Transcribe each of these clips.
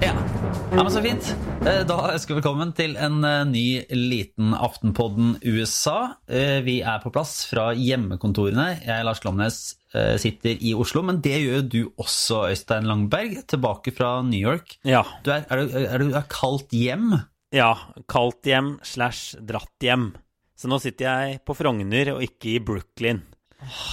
Ja. ja, men så fint. Eh, Da ønsker vi velkommen til en eh, ny liten Aftenpodden USA. Eh, Vi er på plass fra hjemmekontorene. Jeg, Lars Glomnes, sitter i Oslo, men det gjør du også, Øystein Langberg, tilbake fra New York. Ja. Du er, er, du, er du er kalt hjem? ja. Kaldt hjem slash dratt hjem. Så nå sitter jeg på Frogner og ikke i Brooklyn.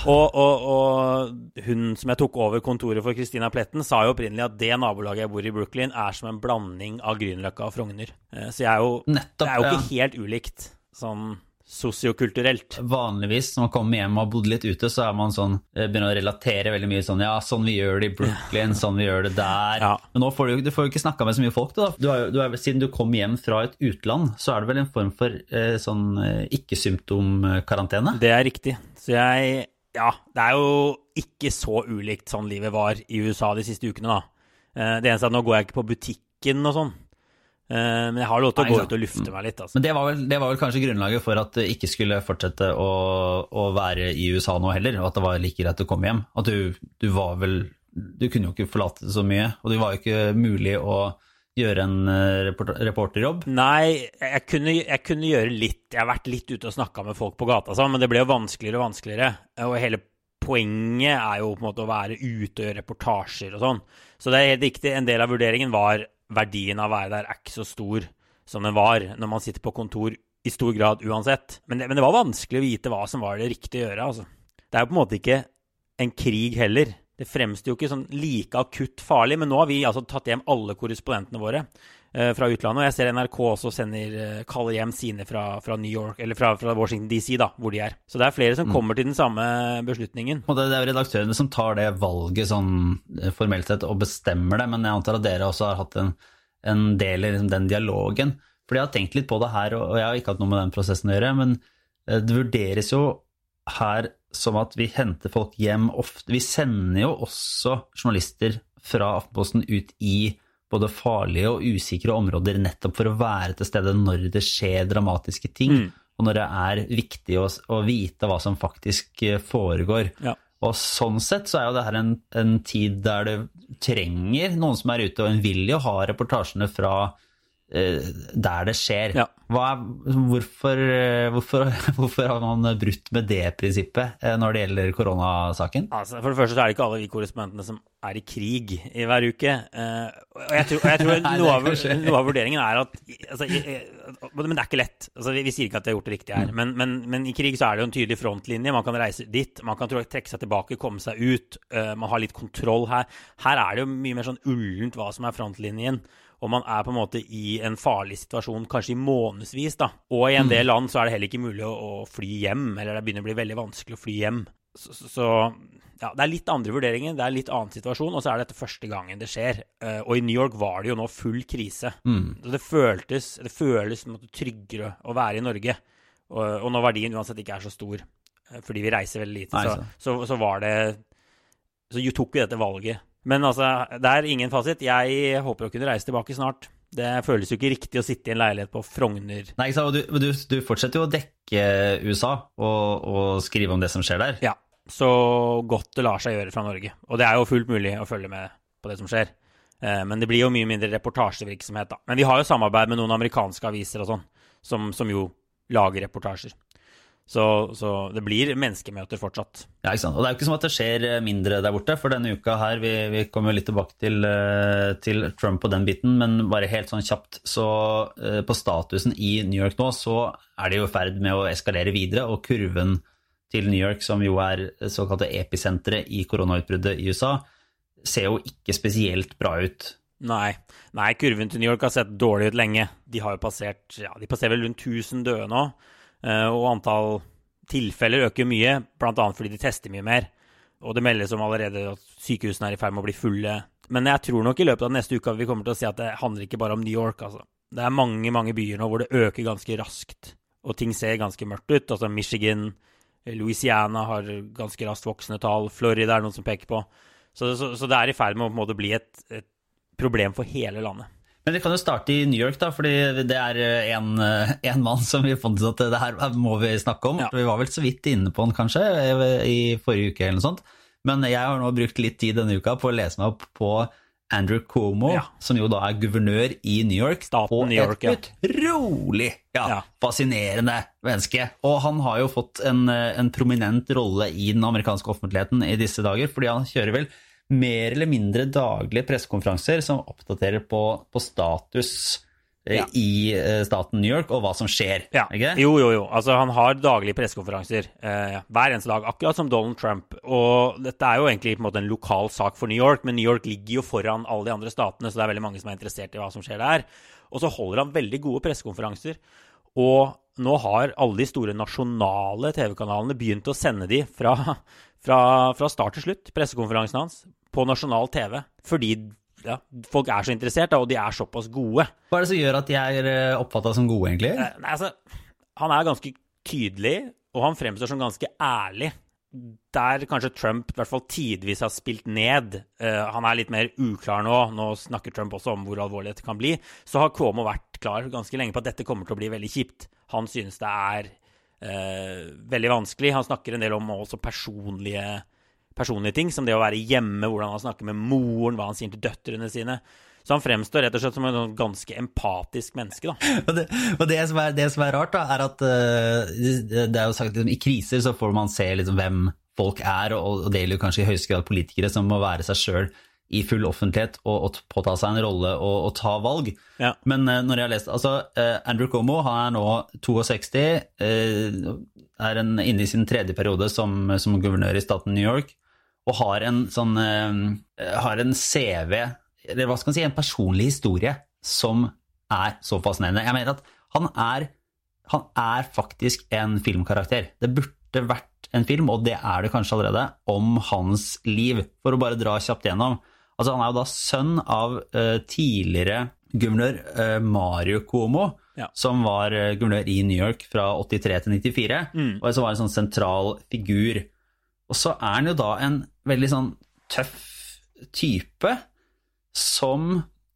Og, og, og hun som jeg tok over kontoret for, Christina Pletten, sa jo opprinnelig at det nabolaget jeg bor i Brooklyn, er som en blanding av Grünerløkka og Frogner. Eh, Så jeg er jo, Nettopp, det er jo ja. ikke helt ulikt sånn sosiokulturelt. Vanligvis når man kommer hjem og har bodd litt ute, så er man sånn, eh, begynner å relatere veldig mye sånn Ja, sånn vi gjør det i Brooklyn, sånn vi gjør det der. Ja. Men nå får du, du får jo ikke snakka med så mye folk. Da. Du har, du er, siden du kom hjem fra et utland, så er det vel en form for eh, sånn eh, ikke-symptomkarantene? Det er riktig. Så jeg Ja, det er jo ikke så ulikt sånn livet var i USA de siste ukene, da. Eh, Det eneste er at nå går jeg ikke på butikken og sånn. Eh, Men jeg har lov til å gå ut og lufte meg litt, altså. Men det var, vel, det var vel kanskje grunnlaget for at du ikke skulle fortsette å, å være i USA nå heller, og at det var like greit å komme hjem. At du, du var vel Du kunne jo ikke forlate det så mye, og det var jo ikke mulig å gjøre en eh, reporterjobb. Nei, jeg kunne, jeg kunne gjøre litt. Jeg har vært litt ute og snakka med folk på gata, sånn, men det ble jo vanskeligere og vanskeligere. Og hele poenget er jo på en måte å være ute og gjøre reportasjer og sånn. Så det er helt riktig. En del av vurderingen var verdien av å være der er ikke så stor som den var når man sitter på kontor i stor grad uansett. Men det, men det var vanskelig å vite hva som var det riktige å gjøre, altså. Det er jo på en måte ikke en krig heller. Det fremstår jo ikke sånn like akutt farlig, men nå har vi altså tatt hjem alle korrespondentene våre fra utlandet. Og jeg ser NRK også sender, eh, kaller hjem sine fra, fra New York, eller fra, fra Washington DC, da, hvor de er. Så det er flere som kommer til den samme beslutningen. Og det det er jo redaktørene som tar det valget sånn eh, formelt sett og bestemmer det, men jeg antar at dere også har hatt en, en del i liksom den dialogen. For jeg har tenkt litt på det her, og jeg har ikke hatt noe med den prosessen å gjøre, men eh, det vurderes jo her som at vi henter folk hjem ofte. Vi sender jo også journalister fra Aftenposten ut i både farlige og usikre områder nettopp for å være til stede når det skjer dramatiske ting, Mm. og når det er viktig å, å vite hva som faktisk eh, foregår. Ja. Og sånn sett så er jo det her en, en tid der du trenger noen som er ute, og en vil jo ha reportasjene fra der det skjer. Ja. Er, hvorfor, eh, hvorfor, hvorfor har man brutt med det prinsippet eh, når det gjelder koronasaken? Altså, for det første så er det ikke alle vi korrespondentene som er i krig i hver uke. Eh, og jeg tror, og jeg tror noe, av, noe av vurderingen er at altså, Men det er ikke lett. Altså, vi, vi sier ikke at de har gjort det riktig her. Men, men, men i krig så er det jo en tydelig frontlinje. Man kan reise dit, man kan trekke seg tilbake, komme seg ut. eh, man har litt kontroll her. Her er det jo mye mer sånn ullent hva som er frontlinjen. Og man er på en måte i en farlig situasjon kanskje i månedsvis. da. Og i en del land så er det heller ikke mulig å, fly hjem, eller det begynner å bli veldig vanskelig å fly hjem. Så, så, ja, det er litt andre vurderinger, det er litt annen situasjon, og så er dette første gangen det skjer. Eh, og i New York var det jo nå full krise. Så det føltes det føles en måte tryggere å være i Norge. Og, og når verdien uansett ikke er så stor, eh, fordi vi reiser veldig lite, så, så, så var det Så tok vi dette valget. Men altså, det er ingen fasit. Jeg håper å kunne reise tilbake snart. Det føles jo ikke riktig å sitte i en leilighet på Frogner. Nei, ikke sant? Du, du, du fortsetter jo å dekke USA og, og skrive om det som skjer der. Ja, så godt det lar seg gjøre fra Norge. Og det er jo fullt mulig å følge med på det som skjer. Eh, Men det blir jo mye mindre reportasjevirksomhet, da. Men vi har jo samarbeid med noen amerikanske aviser og sånn, som, som jo lager reportasjer. Så, så det blir menneskemøter fortsatt. Ja, ikke sant? Og det er jo ikke som at det skjer eh, mindre der borte, for denne uka her, vi, vi kommer litt tilbake til, eh, til Trump og den biten, men bare helt sånn kjapt, så eh, på statusen i New York nå, så er det jo i ferd med å eskalere videre, og kurven til New York, som jo er såkalte episenteret i koronautbruddet i USA, ser jo ikke spesielt bra ut. Nei. Nei, kurven til New York har sett dårlig ut lenge. De har jo passert ja, de passerer vel rundt 1000 døde nå. Eh, Og antall tilfeller øker mye, bl.a. fordi de tester mye mer. Og det meldes om allerede at sykehusene er i ferd med å bli fulle. Men jeg tror nok i løpet av neste uke vi kommer til å si at det handler ikke bare om New York. altså. Det er mange mange byer nå hvor det øker ganske raskt, og ting ser ganske mørkt ut. Altså Michigan, Louisiana har ganske raskt voksende tall. Florida er noen som peker på. Så, så, så det er i ferd med å måte bli et, et problem for hele landet. Men vi kan jo starte i New York, da, fordi det er en, en mann som vi fant ut at det her må vi snakke om. Ja. Vi var vel så vidt inne på han kanskje i forrige uke eller noe sånt. Men jeg har nå brukt litt tid denne uka på å lese meg opp på Andrew Cuomo, Ja. som jo da er guvernør i New York. Staten og New York, ja. et utrolig ja, Ja. fascinerende menneske. Og han har jo fått en, eh, en prominent rolle i den amerikanske offentligheten i disse dager, fordi han kjører vel mer eller mindre daglige pressekonferanser som oppdaterer på, på status eh, Ja. i eh, staten New York, og hva som skjer. Ja. ikke? Jo, jo, jo. Altså, han har daglige pressekonferanser eh, hver eneste dag, akkurat som Donald Trump. Og dette er jo egentlig på en måte en lokal sak for New York, men New York ligger jo foran alle de andre statene, så det er veldig mange som er interessert i hva som skjer der. Og så holder han veldig gode pressekonferanser. Og nå har alle de store nasjonale TV-kanalene begynt å sende de fra, fra, fra start til slutt, pressekonferansen hans, på nasjonal TV. Fordi ja, folk er så interessert, og de er såpass gode. Hva er det som gjør at de er eh, oppfatta som gode, egentlig? Eh, Nei, altså, han er ganske tydelig, og han fremstår som ganske ærlig. Der kanskje Trump i hvert fall tidvis har spilt ned. uh, han er litt mer uklar nå. Nå snakker Trump også om hvor alvorlig dette kan bli. Så har Cuomo vært klar ganske lenge på at dette kommer til å bli veldig kjipt. Han synes det er uh, veldig vanskelig. Han snakker en del om også personlige, personlige ting, som det å være hjemme, hvordan han snakker med moren, hva han sier til døtrene sine. Så han fremstår rett og slett som en sånn ganske empatisk menneske, da. Og det, og det, som er, det som er rart, da, er at uh, det er jo sagt liksom, i kriser så får man se liksom, hvem folk er, og, og det gjelder kanskje i høyeste grad politikere som må være seg sjøl i full offentlighet og, og påta seg en rolle og, og ta valg. Ja. Men uh, når jeg har lest altså uh, Andrew Cuomo han er nå 62, eh, er en, inne i sin tredje periode som, som guvernør i staten New York, og har en sånn eh, har en CV, eller hva skal man si, en personlig historie som er så fascinerende. Jeg mener at han er, han er faktisk en filmkarakter. Det burde vært en film, og det er det kanskje allerede, om hans liv. For å bare dra kjapt gjennom. Altså, han er jo da sønn av uh, tidligere guvernør uh, Mario Cuomo, Ja. som var uh, guvernør i New York fra 83 til 94, Mm. og som var en sånn sentral figur. Og så er han jo da en veldig sånn tøff type som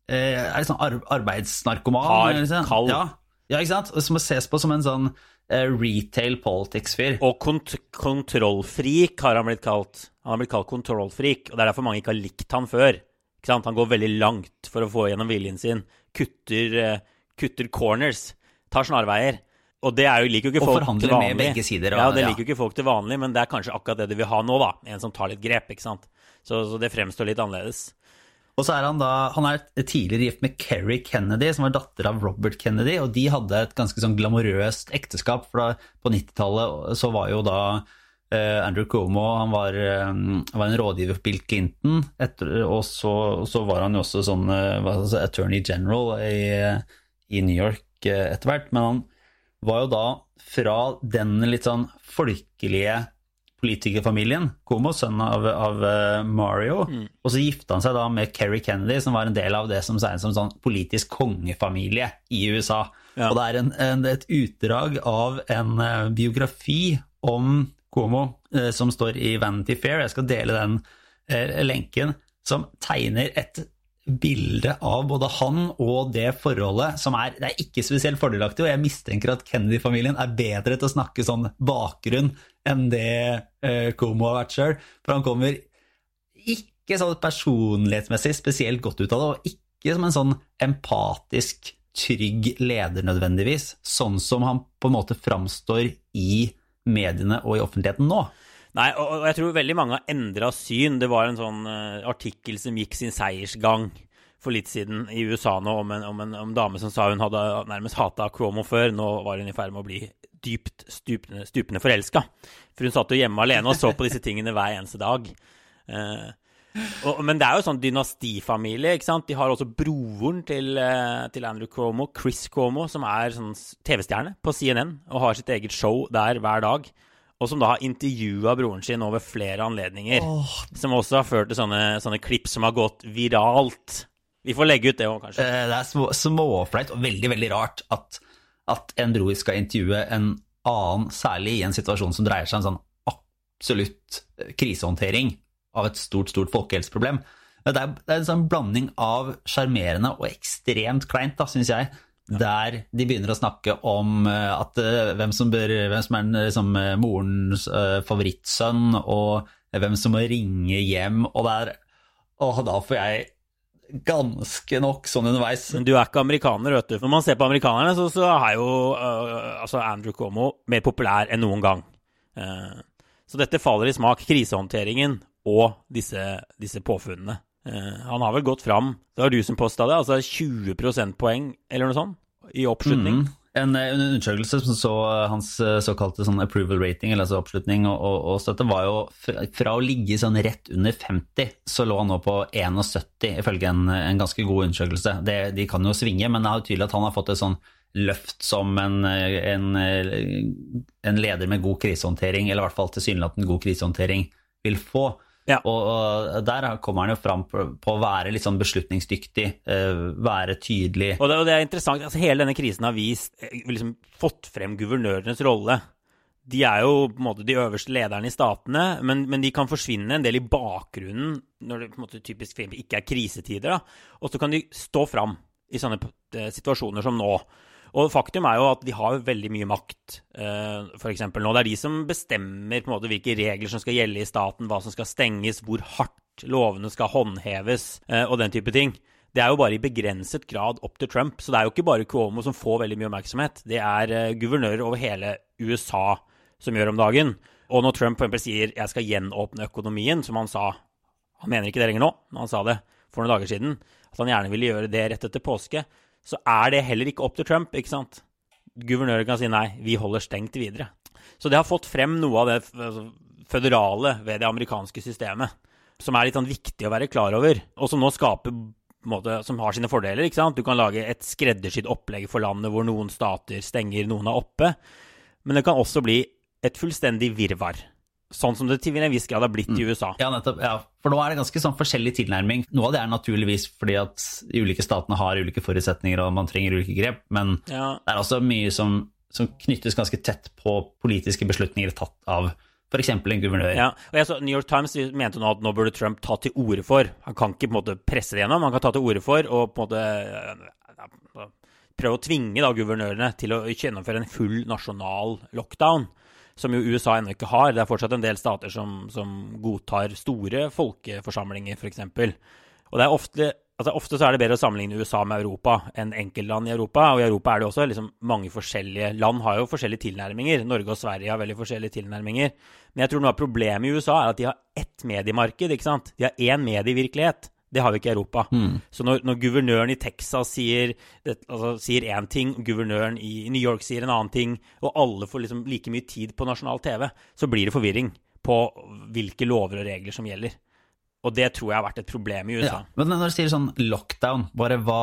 eh, er sånn ar arbeidsnarkoman. Hard, eller sånn. kald. Ja, ja, ikke sant? Som må ses på som en sånn eh, retail politics-fyr. Og kont kontrollfrik har han blitt kalt. Han har blitt kalt kontrollfrik, og det er derfor mange ikke har likt han før. Ikke sant? Han går veldig langt for å få gjennom viljen sin. Kutter, eh, kutter corners. Tar snarveier. Og det er jo, liker jo ikke folk til forhandler med begge sider, og- Ja, det liker jo ikke folk til vanlig, men det er kanskje akkurat det de vil ha nå, da. En som tar litt grep, ikke sant. Så, så det fremstår litt annerledes. Og så er han da Han er tidligere gift med Kerry Kennedy, som var datter av Robert Kennedy, og de hadde et ganske sånn glamorøst ekteskap, for da, på 90-tallet så var jo da Uh, Andrew Cuomo han var, um, var en rådgiver for Bill Clinton, etter, og så, så var han jo også sånn si, attorney general i, i New York uh, etter hvert. Men han var jo da fra den litt sånn folkelige politikerfamilien, Komo, sønn av, av Mario. Mario, og så gifta han seg da med Kerry Kennedy, som var en del av det som sies som sånn politisk kongefamilie i USA. Ja. Og det er en, en, et utdrag av en uh, biografi om Komo uh, som står i Vanity Fair. Jeg skal dele den uh, lenken, som tegner et bilde av både han og det forholdet som er Det er ikke spesielt fordelaktig, og jeg mistenker at Kennedy-familien er bedre til å snakke sånn bakgrunn enn det eh, Cuomo har vært sjøl. For han kommer ikke sånn personlighetsmessig spesielt godt ut av det, og ikke som en sånn empatisk, trygg leder nødvendigvis, sånn som han på en måte framstår i mediene og i offentligheten nå. Nei, og, og jeg tror veldig mange har endra syn. Det var en sånn uh, artikkel som gikk sin seiersgang for litt siden i USA nå om en, om en om dame som sa hun hadde nærmest hata Cuomo før. Nå var hun i ferd med å bli dypt stupende, stupende forelska. For hun satt jo hjemme alene og så på disse tingene hver eneste dag. Uh, og, men det er jo sånn dynastifamilie. ikke sant? De har også broren til, eh, til Andrew Cuomo, Chris Cuomo, som er sånn TV-stjerne på CNN og har sitt eget show der hver dag. Og som da har intervjua broren sin over flere anledninger. Som også har ført til sånne, sånne klipp som har gått viralt. Vi får legge ut det òg, kanskje. Eh, Det er små, småflaut og veldig, veldig rart at, at en bror skal intervjue en annen, særlig i en situasjon som dreier seg om sånn absolutt krisehåndtering av et stort, stort folkehelseproblem. Det er, det er en sånn blanding av sjarmerende og ekstremt kleint, da, syns jeg. Der de begynner å snakke om eh, at, eh, hvem, som bør, hvem som er liksom, eh, morens favorittsønn, og hvem som må ringe hjem, og der Og da får jeg ganske nok sånn underveis. Men du er ikke amerikaner, vet du. Når man ser på amerikanerne, så, så er jo uh, altså Andrew Cuomo mer populær enn noen gang. Uh, så dette faller i smak. Krisehåndteringen og disse, disse påfunnene. Uh, han har vel gått fram Det var du som posta det, altså 20 prosentpoeng eller noe sånt i oppslutning. Mm. En, en, undersøkelse som så hans såkalte sånn approval rating, eller altså oppslutning og, og, og, støtte, var jo fra, fra, å ligge sånn rett under 50, så lå han nå på 71, ifølge en, en ganske god undersøkelse. Det, de kan jo svinge, men det er jo tydelig at han har fått et sånn løft som en, en, en leder med god krisehåndtering, eller i hvert fall tilsynelatende god krisehåndtering, vil få. Ja. Og, der kommer han jo fram på, på å være litt sånn beslutningsdyktig, uh, være tydelig. Og det, og det, er interessant, altså Hele denne krisen har vist, eh, liksom fått frem guvernørenes rolle. De er jo på en måte de øverste lederne i statene, men, men de kan forsvinne en del i bakgrunnen når det på en måte typisk ikke er krisetider. da, Og så kan de stå fram i sånne eh, situasjoner som nå. Og faktum er jo at de har veldig mye makt, eh, f.eks. nå. Det er de som bestemmer på en måte hvilke regler som skal gjelde i staten, hva som skal stenges, hvor hardt lovene skal håndheves, uh, og den type ting. Det er jo bare i begrenset grad opp til Trump. Så det er jo ikke bare Cuomo som får veldig mye oppmerksomhet. Det er uh, guvernører over hele USA som gjør om dagen. Og når Trump for sier 'jeg skal gjenåpne økonomien', som han sa Han mener ikke det lenger nå, men han sa det for noen dager siden. At han gjerne ville gjøre det rett etter påske så er det heller ikke opp til Trump, ikke sant? Guvernøren kan si nei, vi holder stengt videre. Så det har fått frem noe av det altså, føderale ved det amerikanske systemet, som er litt sånn viktig å være klar over, og som nå skaper måte, som har sine fordeler. ikke sant? Du kan lage et skreddersydd opplegg for landet hvor noen stater stenger, noen er oppe. Men det kan også bli et fullstendig virvar. Sånn som det til en viss grad har blitt i mm. USA. Ja, nettopp. Ja. For nå er det ganske sånn forskjellig tilnærming. Noe av det er naturligvis fordi at de ulike statene har ulike forutsetninger og man trenger ulike grep, men ja. det er også mye som, som, knyttes ganske tett på politiske beslutninger tatt av f.eks. en guvernør. Ja, og jeg så New York Times mente nå at nå burde Trump ta til orde for Han kan ikke på en måte presse det gjennom, han kan ta til orde for og på en måte prøve å tvinge da guvernørene til å gjennomføre en full nasjonal lockdown som jo USA ennå ikke har. Det er fortsatt en del stater som, som godtar store folkeforsamlinger, f.eks. Og det er ofte, altså ofte så er det bedre å sammenligne USA med Europa enn enkeltland i Europa. Og i Europa er det også liksom mange forskjellige land har jo forskjellige tilnærminger. Norge og Sverige har veldig forskjellige tilnærminger. Men jeg tror noe av problemet i USA er at de har ett mediemarked. ikke sant? De har én medievirkelighet. Det har vi ikke i Europa. Mm. Så når, når, guvernøren i Texas sier, én altså, ting, guvernøren i New York sier en annen ting, og alle får liksom like mye tid på nasjonal TV, så blir det forvirring på hvilke lover og regler som gjelder. Og det tror jeg har vært et problem i USA. Ja, men når du sier sånn lockdown, bare hva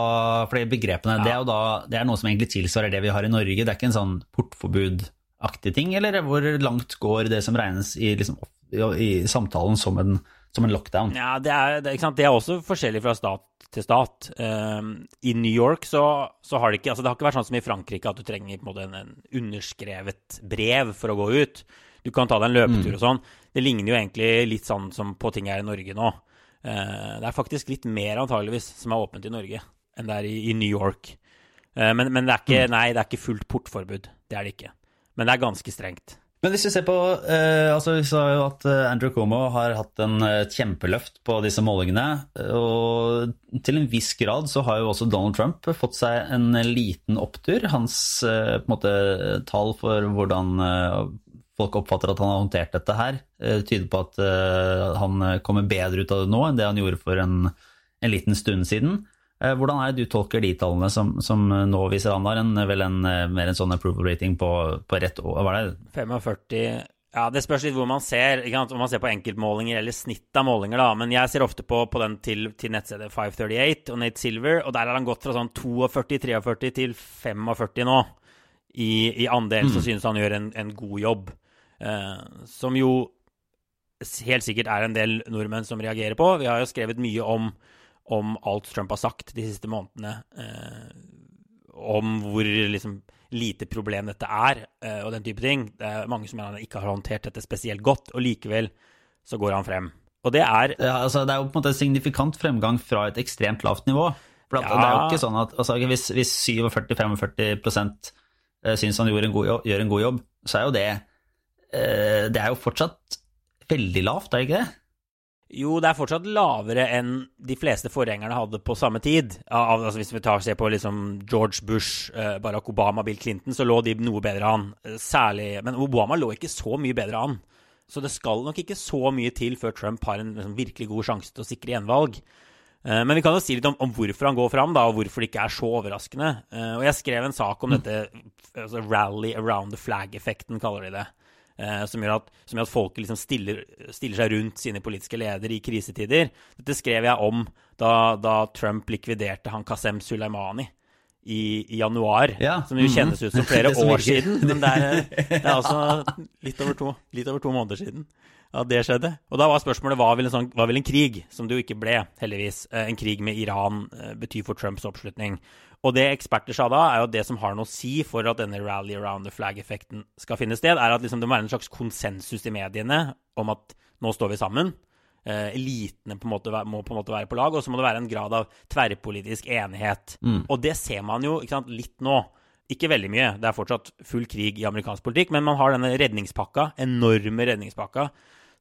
For de begrepene, ja. det er da det er noe som egentlig tilsvarer det vi har i Norge. Det er ikke en sånn portforbudaktig ting, eller hvor langt går det som regnes i, liksom, i samtalen som en som en lockdown. Ja, det er, det, det er, også forskjellig fra stat til stat. Um, I New York så, så, har det ikke altså det har ikke vært sånn som i Frankrike at du trenger en, måte, en, en, underskrevet brev for å gå ut. Du kan ta deg en løpetur mm. og sånn. Det ligner jo egentlig litt sånn som på ting her i Norge nå. Uh, det er faktisk litt mer antageligvis som er åpent i Norge enn det er i, i New York. Uh, men, men det, er ikke, mm. nei, det er ikke fullt portforbud. Det er det ikke. Men det er ganske strengt. Men hvis vi ser på eh, altså Vi sa jo at eh, Andrew Cuomo har hatt en eh, kjempeløft på disse målingene. Og til en viss grad så har jo også Donald Trump fått seg en liten opptur. Hans eh, på en måte, tall for hvordan eh, folk oppfatter at han har håndtert dette her, eh, tyder på at han kommer bedre ut av det nå enn det han gjorde for en, en liten stund siden. Eh, hvordan er det du tolker de tallene som, som nå viser har en, vel en, eh, mer en sånn approval rating på, på rett år? Hva er det? 45 ja, Det spørs litt hvor man ser. Om man ser på enkeltmålinger eller snitt av målinger. da, Men jeg ser ofte på, på den til, til, nettstedet 538 og Nate Silver, og der har han gått fra sånn 42-43 til 45 nå. I, i andel mm. så synes han gjør en, en god jobb. Eh, som jo helt sikkert er en del nordmenn som reagerer på. Vi har jo skrevet mye om om alt Trump har sagt de siste månedene. Eh, om hvor liksom, lite problem dette er, eh, og den type ting. Det er mange som mener han ikke har håndtert dette spesielt godt, og likevel så går han frem. Og det er ja, altså, Det er jo på en måte signifikant fremgang fra et ekstremt lavt nivå. For ja. Det er jo ikke sånn at altså, Hvis, hvis 47-45 eh, syns han en god, gjør en god jobb, så er jo det eh, Det er jo fortsatt veldig lavt, er det ikke det? Jo, det er fortsatt lavere enn de fleste forgjengerne hadde på samme tid. Altså, hvis vi tar, ser på liksom George Bush, eh, Barack Obama, Bill Clinton, så lå de noe bedre an. Eh, særlig, Men Obama lå ikke så mye bedre an. Så det skal nok ikke så mye til før Trump har en liksom, virkelig god sjanse til å sikre gjenvalg. Eh, men vi kan jo si litt om, om, hvorfor han går fram, da, og hvorfor det ikke er så overraskende. Og jeg skrev en sak om dette altså rally around the flag-effekten, kaller de det. Eh, som, gjør at, som, gjør at, folket liksom stiller, stiller, seg rundt sine politiske ledere i krisetider. Dette skrev jeg om da, da Trump likviderte han Qasem Soleimani i, i januar. Ja. Som jo kjennes ut som flere år siden, men det er, det er altså litt over, to, litt over to måneder siden at det skjedde. Og da var spørsmålet hva vil, en sånn, hva vil en krig, som det jo ikke ble, heldigvis, eh, en krig med Iran eh, bety for Trumps oppslutning? Og det eksperter sa da, er jo at det som har noe å si for at denne rally around the flag-effekten skal finne sted, er at liksom det må være en slags konsensus i mediene om at nå står vi sammen. Eh, elitene på må på en måte være på lag, og så må det være en grad av tverrpolitisk enighet. Mm. Og det ser man jo sant, litt nå. Ikke veldig mye, det er fortsatt full krig i amerikansk politikk, men man har denne redningspakka, enorme redningspakka,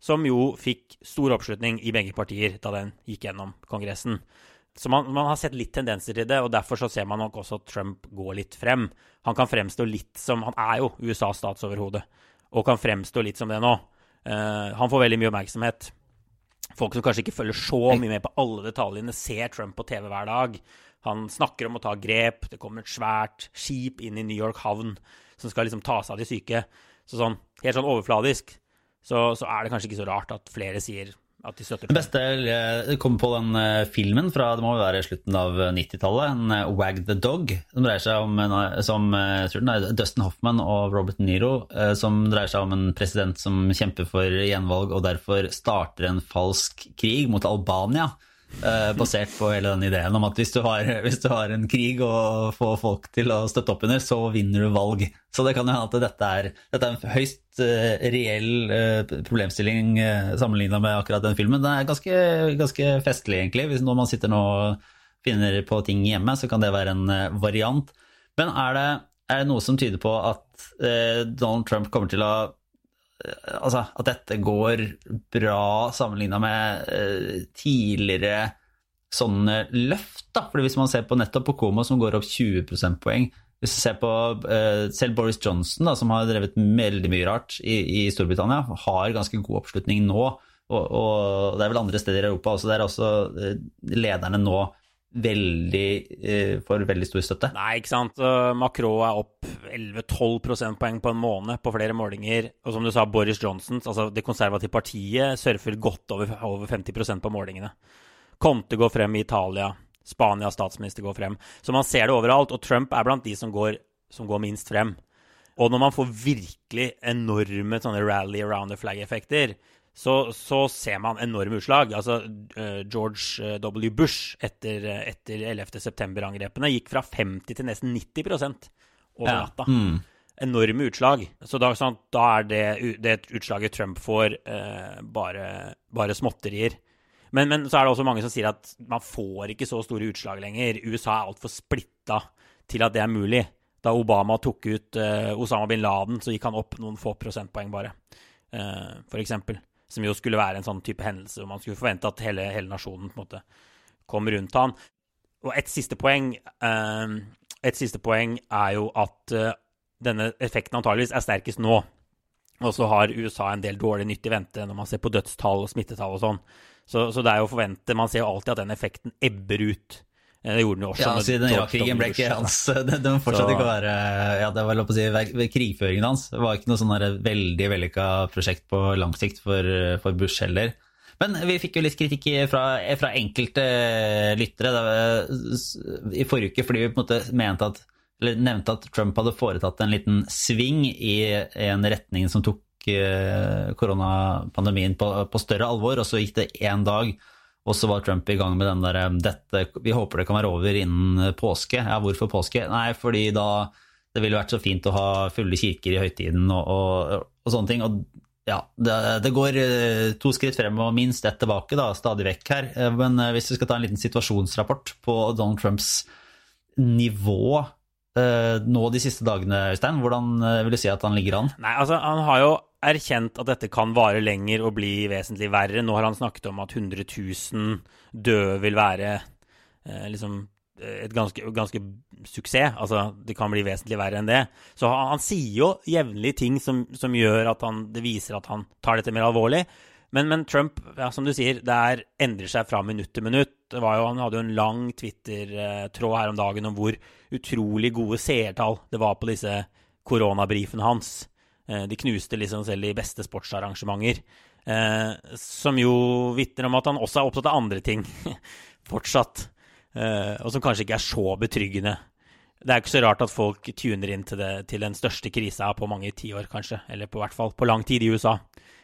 som jo fikk stor oppslutning i begge partier da den gikk gjennom Kongressen. Så man, man, har sett litt tendenser til det, og derfor så ser man nok også at Trump går litt frem. Han kan fremstå litt som Han er jo USAs statsoverhode, og kan fremstå litt som det nå. Uh, han får veldig mye oppmerksomhet. Folk som kanskje ikke følger så mye med på alle detaljene, ser Trump på TV hver dag. Han snakker om å ta grep. Det kommer et svært skip inn i New York havn som skal liksom ta seg av de syke. Så sånn, helt sånn overfladisk så, så er det kanskje ikke så rart at flere sier at de støtter Det beste kommer kom på den uh, filmen fra det må være slutten av 90-tallet, en uh, Wag the Dog, som dreier seg om en som, Dustin Hoffman og Robert Niro, som dreier seg om en president som kjemper for gjenvalg og derfor starter en falsk krig mot Albania. Uh, basert på hele den ideen om at hvis du, har, hvis du har en krig og får folk til å støtte opp under, så vinner du valg. Så det kan jo hende at dette er, dette er en høyst uh, reell uh, problemstilling sammenligna med akkurat den filmen. Det er ganske, ganske festlig, egentlig. Hvis når man sitter nå og finner på ting hjemme, så kan det være en variant. Men er det, er det, noe som tyder på at Donald Trump kommer til å Altså, at dette går bra sammenligna med uh, tidligere sånne løft. da, fordi Hvis man ser på nettopp på Como, som går opp 20 prosentpoeng Hvis du ser på uh, selv Boris Johnson, da, som har drevet veldig mye rart i, i Storbritannia, har ganske god oppslutning nå. Og, og, det er vel andre steder i Europa også. Der også lederne nå veldig eh, får veldig stor støtte. Nei, ikke sant. Macron er opp 11-12 prosentpoeng på en måned på flere målinger. Og som du sa, Boris Johnson, altså det konservative partiet, surfer godt over, over 50% på målingene. Conte går frem i Italia. Spanias statsminister går frem. Så man ser det overalt. Og Trump er blant de som går, som går minst frem. Og når man får virkelig enorme sånne rally around the flag-effekter, så, så, ser man enorme utslag. Altså, uh, George eh, W. Bush etter, etter 11. september-angrepene gikk fra 50 til nesten 90 over ja. natta. Mm. Enorme utslag. Så da, sånn, da er det, det utslaget Trump får, eh, bare, bare, småtterier. Men, men, så er det også mange som sier at man får ikke så store utslag lenger. USA er altfor splitta til at det er mulig. Da Obama tok ut uh, Osama bin Laden, så gikk han opp noen få prosentpoeng bare, uh, for eksempel som jo skulle være en sånn type hendelse hvor man skulle forvente at hele, hele nasjonen på en måte kom rundt han. Og et siste poeng, uh, et siste poeng er jo at uh, denne effekten antageligvis er sterkest nå. Og så har USA en del dårlig nytt i vente når man ser på dødstall og smittetall og sånn. Så, så, det er jo å forvente Man ser jo alltid at den effekten ebber ut. Det gjorde den jo også. Ja, siden Irak-krigen ble ikke hans Det, det fortsatte så, ikke å være ja, det var lov å si, Krigføringen hans Det var ikke noe sånn veldig vellykka prosjekt på lang sikt for, for, Bush heller. Men vi fikk jo litt kritikk fra, fra enkelte lyttere da, i forrige uke fordi vi på en måte mente at, eller nevnte at Trump hadde foretatt en liten sving i en retning som tok eh, koronapandemien på, på større alvor, og så gikk det én dag og så var Trump i gang med den der dette, Vi håper det kan være over innen påske. Ja, hvorfor påske? Nei, fordi da det ville vært så fint å ha fulle kirker i høytiden og, og, og sånne ting. Og ja, det, det, går eh, to skritt frem og minst ett tilbake, da, stadig vekk her. Eh, men hvis vi skal ta en liten situasjonsrapport på Donald Trumps nivå nå de siste dagene, Øystein, hvordan vil du si at han ligger an? Nei, altså, han har jo erkjent at dette kan vare lenger og bli vesentlig verre. Nå har han snakket om at 100 000 døde vil være eh, liksom et ganske, ganske, suksess. Altså, det kan bli vesentlig verre enn det. Så han, han sier jo jevnlig ting som, som gjør at han, det viser at han tar dette mer alvorlig. Men, men Trump, ja, som du sier, det er, endrer seg fra minutt til minutt. Jo, han hadde jo en lang Twitter-tråd her om dagen om hvor utrolig gode seertall det var på disse koronabrifene hans. Eh, de knuste liksom selv de beste sportsarrangementer. Eh, som jo vitner om at han også er opptatt av andre ting fortsatt. Eh, og som kanskje ikke er så betryggende. Det er ikke så rart at folk tuner inn til, det, til den største krisa på mange tiår, kanskje. Eller på hvert fall på lang tid i USA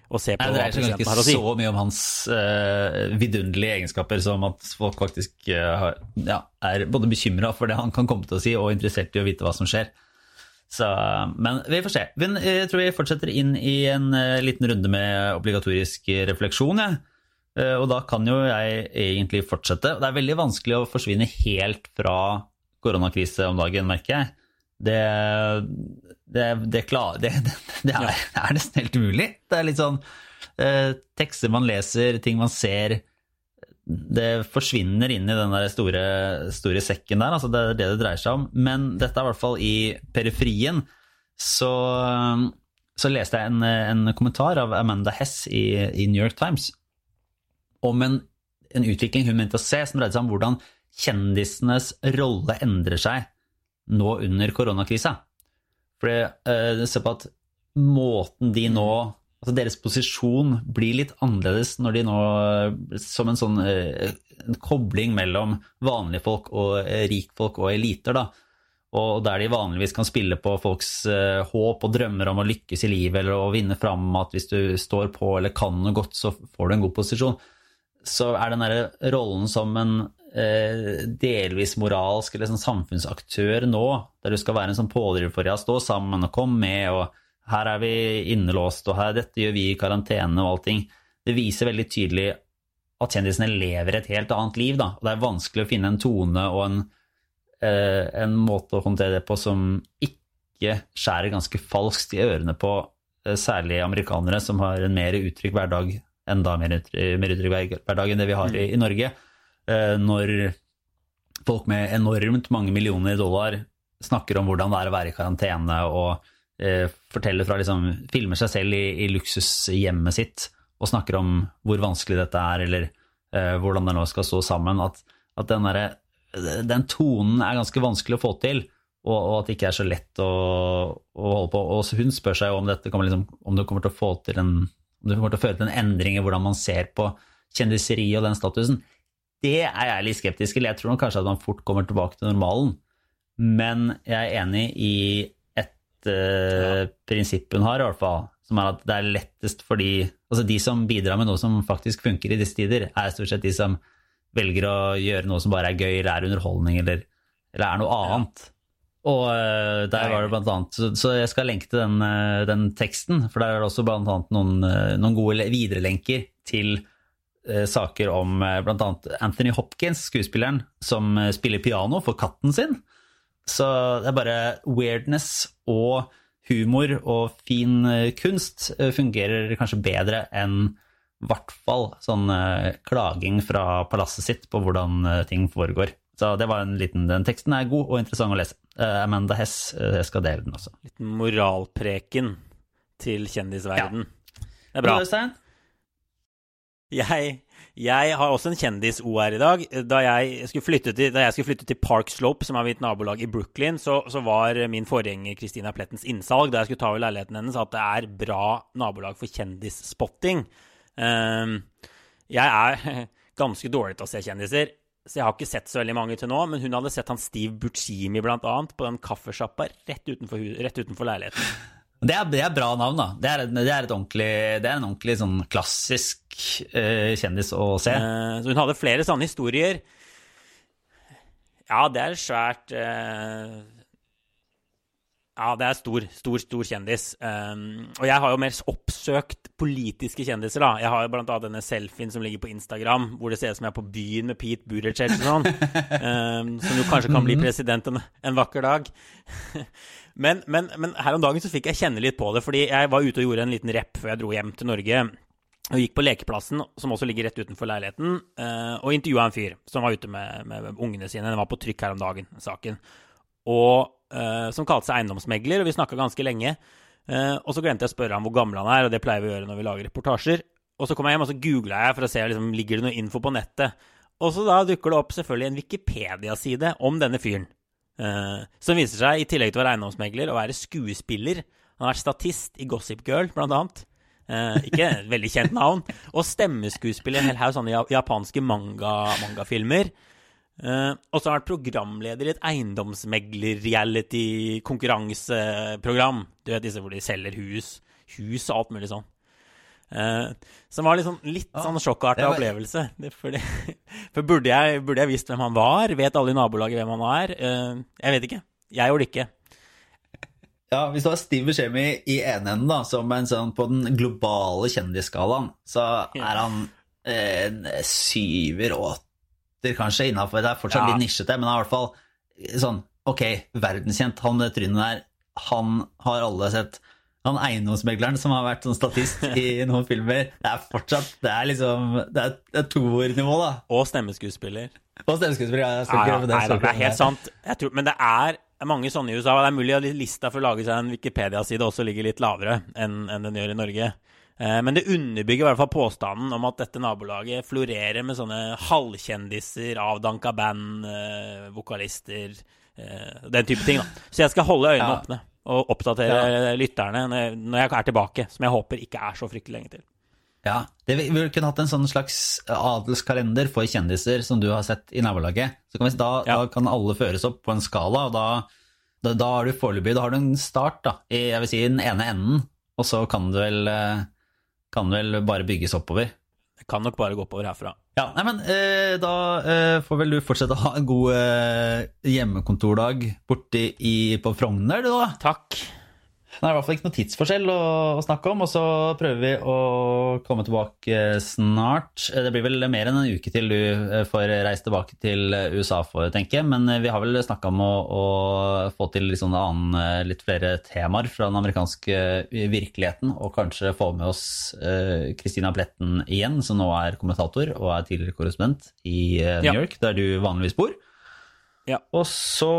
og se på Nei, hva er har å si. Det ikke så mye om hans uh, vidunderlige egenskaper som at folk faktisk uh, ja, er både bekymra for det han kan komme til å si, og interessert i å vite hva som skjer. Så, men vi får se. Jeg tror vi fortsetter inn i en uh, liten runde med obligatorisk refleksjon. Ja. Og da kan jo jeg egentlig fortsette. Det er veldig vanskelig å forsvinne helt fra koronakrise om dagen, merker jeg. Det det, det, klar, det, det er, nesten helt umulig. Det er litt sånn eh, tekster man leser, ting man ser Det forsvinner inn i den der store, store sekken der. altså Det er det det dreier seg om. Men dette er i hvert fall i periferien. Så, så leste jeg en, en, kommentar av Amanda Hess i, i New York Times om en, en utvikling hun mente å se, som dreide seg om hvordan kjendisenes rolle endrer seg nå under koronakrisa. For uh, det ser på at måten de nå Altså deres posisjon blir litt annerledes når de nå Som en sånn uh, en kobling mellom vanlige folk og uh, rikfolk og eliter, da. Og der de vanligvis kan spille på folks håp og drømmer om å lykkes i livet eller å vinne fram, at hvis du står på eller kan noe godt, så får du en god posisjon. Så er den derre rollen som en Eh, delvis moralsk eller sånn samfunnsaktør nå, der du skal være en sånn pådriver for ja, stå sammen og komme med, og her er vi innelåst, og her, dette gjør vi i karantene og allting. Det viser veldig tydelig at kjendisene lever et helt annet liv, da. Det er vanskelig å finne en tone og en, eh, en måte å håndtere det på som ikke skjærer ganske falskt i ørene på eh, særlig amerikanere som har en mer uttrykk hverdag, enda mer uttrykk, mer uttrykk hverdag enn det vi har i, i Norge. Eh, når folk med enormt mange millioner dollar snakker om hvordan det er å være i karantene, og forteller fra liksom, Filmer seg selv i, i luksushjemmet sitt og snakker om hvor vanskelig dette er, eller eh, hvordan det nå skal stå sammen. At, at den, der, den, tonen er ganske vanskelig å få til, og, og, at det ikke er så lett å, å holde på. Og hun spør seg om, dette liksom, om det kommer til å få til en om det kommer til å føre til en endring i hvordan man ser på kjendiseri og den statusen. Det er jeg litt skeptisk til. Jeg tror kanskje at man fort kommer tilbake til normalen. Men jeg er enig i. prinsipp hun har, i hvert fall. Som er at det er lettest for de Altså de som bidrar med noe som faktisk funker i disse tider, er stort sett de som velger å gjøre noe som bare er gøy, eller er underholdning, eller, eller er noe annet. Og uh, der var det blant annet Så, så jeg skal lenke til den, uh, den, teksten, for der er det også blant annet noen, noen gode viderelenker til Eh, saker om uh, bl.a. Anthony Hopkins, skuespilleren, som eh, spiller piano for katten sin. Så det er bare weirdness og humor og fin kunst fungerer kanskje bedre enn i hvert fall sånn klaging fra palasset sitt på hvordan ting foregår. Så det var en liten, Den teksten er god og interessant å lese. Amanda Hess, jeg skal dele den også. Liten moralpreken til kjendisverden. Ja. Det er bra. Jeg, jeg, har også en kjendis-OR i dag. Da jeg, til, da jeg skulle flytte til Park Slope, som er mitt nabolag i Brooklyn, så, så var min forgjenger Christina Plettens innsalg da jeg skulle ta over leiligheten hennes, at det er bra nabolag for kjendisspotting. Um, jeg er ganske dårlig til å se kjendiser, så jeg har ikke sett så veldig mange til nå. Men hun hadde sett han Steve Buccimi blant annet, på den kaffesjappa rett rett utenfor leiligheten. Det er, det er, bra navn, da. Det er, det er, det er en ordentlig sånn klassisk uh, kjendis å se. Uh, hun hadde flere sånne historier. Ja, det er svært uh, Ja, det er stor, stor, stor kjendis. Um, og jeg har jo mer oppsøkt politiske kjendiser, da. Jeg har jo blant annet denne selfien som ligger på Instagram, hvor det ser ut som jeg er på byen med Pete Buttigieg og sånn. Um, som jo kanskje kan bli mhm. president en, en vakker dag. men, men, men, her om dagen så fikk jeg kjenne litt på det, fordi jeg var ute og gjorde en liten rep før jeg dro hjem til Norge. Og gikk på lekeplassen, som også ligger rett utenfor leiligheten, uh, og intervjua en fyr som var ute med, med, ungene sine. Den var på trykk her om dagen, saken. Og uh, Som kalte seg eiendomsmegler, og vi snakka ganske lenge. Uh, og så glemte jeg å spørre ham hvor gammel han er, og det pleier vi å gjøre når vi lager reportasjer. Og så kom jeg hjem og så googla jeg for å se liksom, ligger noe info på nettet. Og så da dukker det opp selvfølgelig en Wikipedia-side om denne fyren. Uh, som viser seg, i tillegg til å være eiendomsmegler, å være skuespiller. Han har vært statist i Gossip Girl, blant annet. Uh, ikke veldig kjent navn. Og stemmeskuespiller en hel haug sånne japanske manga-filmer. Eh, og så har han vært programleder i et eiendomsmegler-reality-konkurranseprogram. Du vet disse hvor de selger hus, hus og alt mulig sånn. Uh, som var liksom litt sånn sjokkartet var... opplevelse. For, det, for burde, jeg, burde, jeg, visst hvem han var? Vet alle i nabolaget hvem han er? Uh, jeg vet ikke. Jeg gjorde det ikke. Ja, Hvis du har Steve Buscemi i ene enden, da, som en sånn på den globale kjendisskalaen, så er han en syver og åtter, kanskje, innafor. Det er fortsatt ja. litt nisjete, men det er i hvert fall sånn ok, verdenskjent. Han med trynet der, han har alle sett. Han eiendomsmegleren som har vært sånn statist i noen filmer, det er fortsatt Det er liksom Det er, det er toernivå, da. Og stemmeskuespiller. Og stemmeskuespiller, ja. Ja, ja, det, nei, det er helt sant. Tror, men det er er mange sånne i USA. Det er mulig at lista for å lage seg en Wikipedia-side også ligger litt lavere enn, enn den gjør i Norge. Eh, men det underbygger i hvert fall påstanden om at dette nabolaget florerer med sånne halvkjendiser, avdanka band, eh, vokalister, eh, den type ting. da. Så jeg skal holde øynene ja. åpne og oppdatere ja. lytterne når jeg er tilbake, som jeg håper ikke er så fryktelig lenge til. Ja, det, Vi ville kunne hatt en sånn slags adelskalender for kjendiser som du har sett i nabolaget. Så kan vi, da, ja. da, kan alle føres opp på en skala, og da, da, da har du foreløpig da har du en start da, i si, den ene enden, og så kan du vel, eh, kan vel bare bygges oppover. Det kan nok bare gå oppover herfra. Ja, nei, men eh, Da eh, får vel du fortsette å ha en god eh, hjemmekontordag borte i, på Frogner, du da. Takk. Det er i hvert fall ikke noe tidsforskjell å, å, snakke om, og så prøver vi å komme tilbake snart. Det blir vel mer enn en uke til du eh, får reist tilbake til USA, for tenke. Men vi har vel snakka om å, å, få til litt, sånn annen, litt flere temaer fra den amerikanske virkeligheten, og kanskje få med oss Kristina Pletten igjen, som nå er kommentator og er tidligere korrespondent i New New ja. York, der du vanligvis bor. Ja. Og så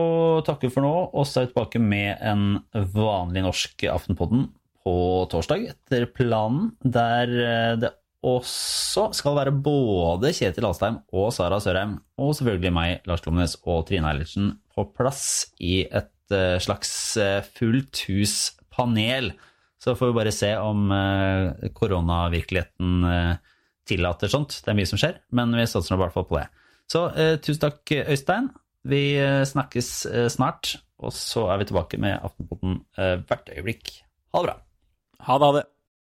takker vi for nå, og så er vi tilbake med en vanlig norsk Aftenpodden på torsdag etter planen, der eh, det også skal være både Kjetil Alstheim og Sara Sørheim, og selvfølgelig meg, Lars Klomnes og Trine Eilertsen, på plass i et eh, slags eh, fullt hus-panel. Så får vi bare se om koronavirkeligheten tillater sånt. Det er mye som skjer, men vi satser i hvert fall på det. Så tusen takk, Øystein. Vi eh, snakkes eh, snart, og så er vi tilbake med Aftenposten eh, hvert øyeblikk. Ha det bra. Ha det. Ha det.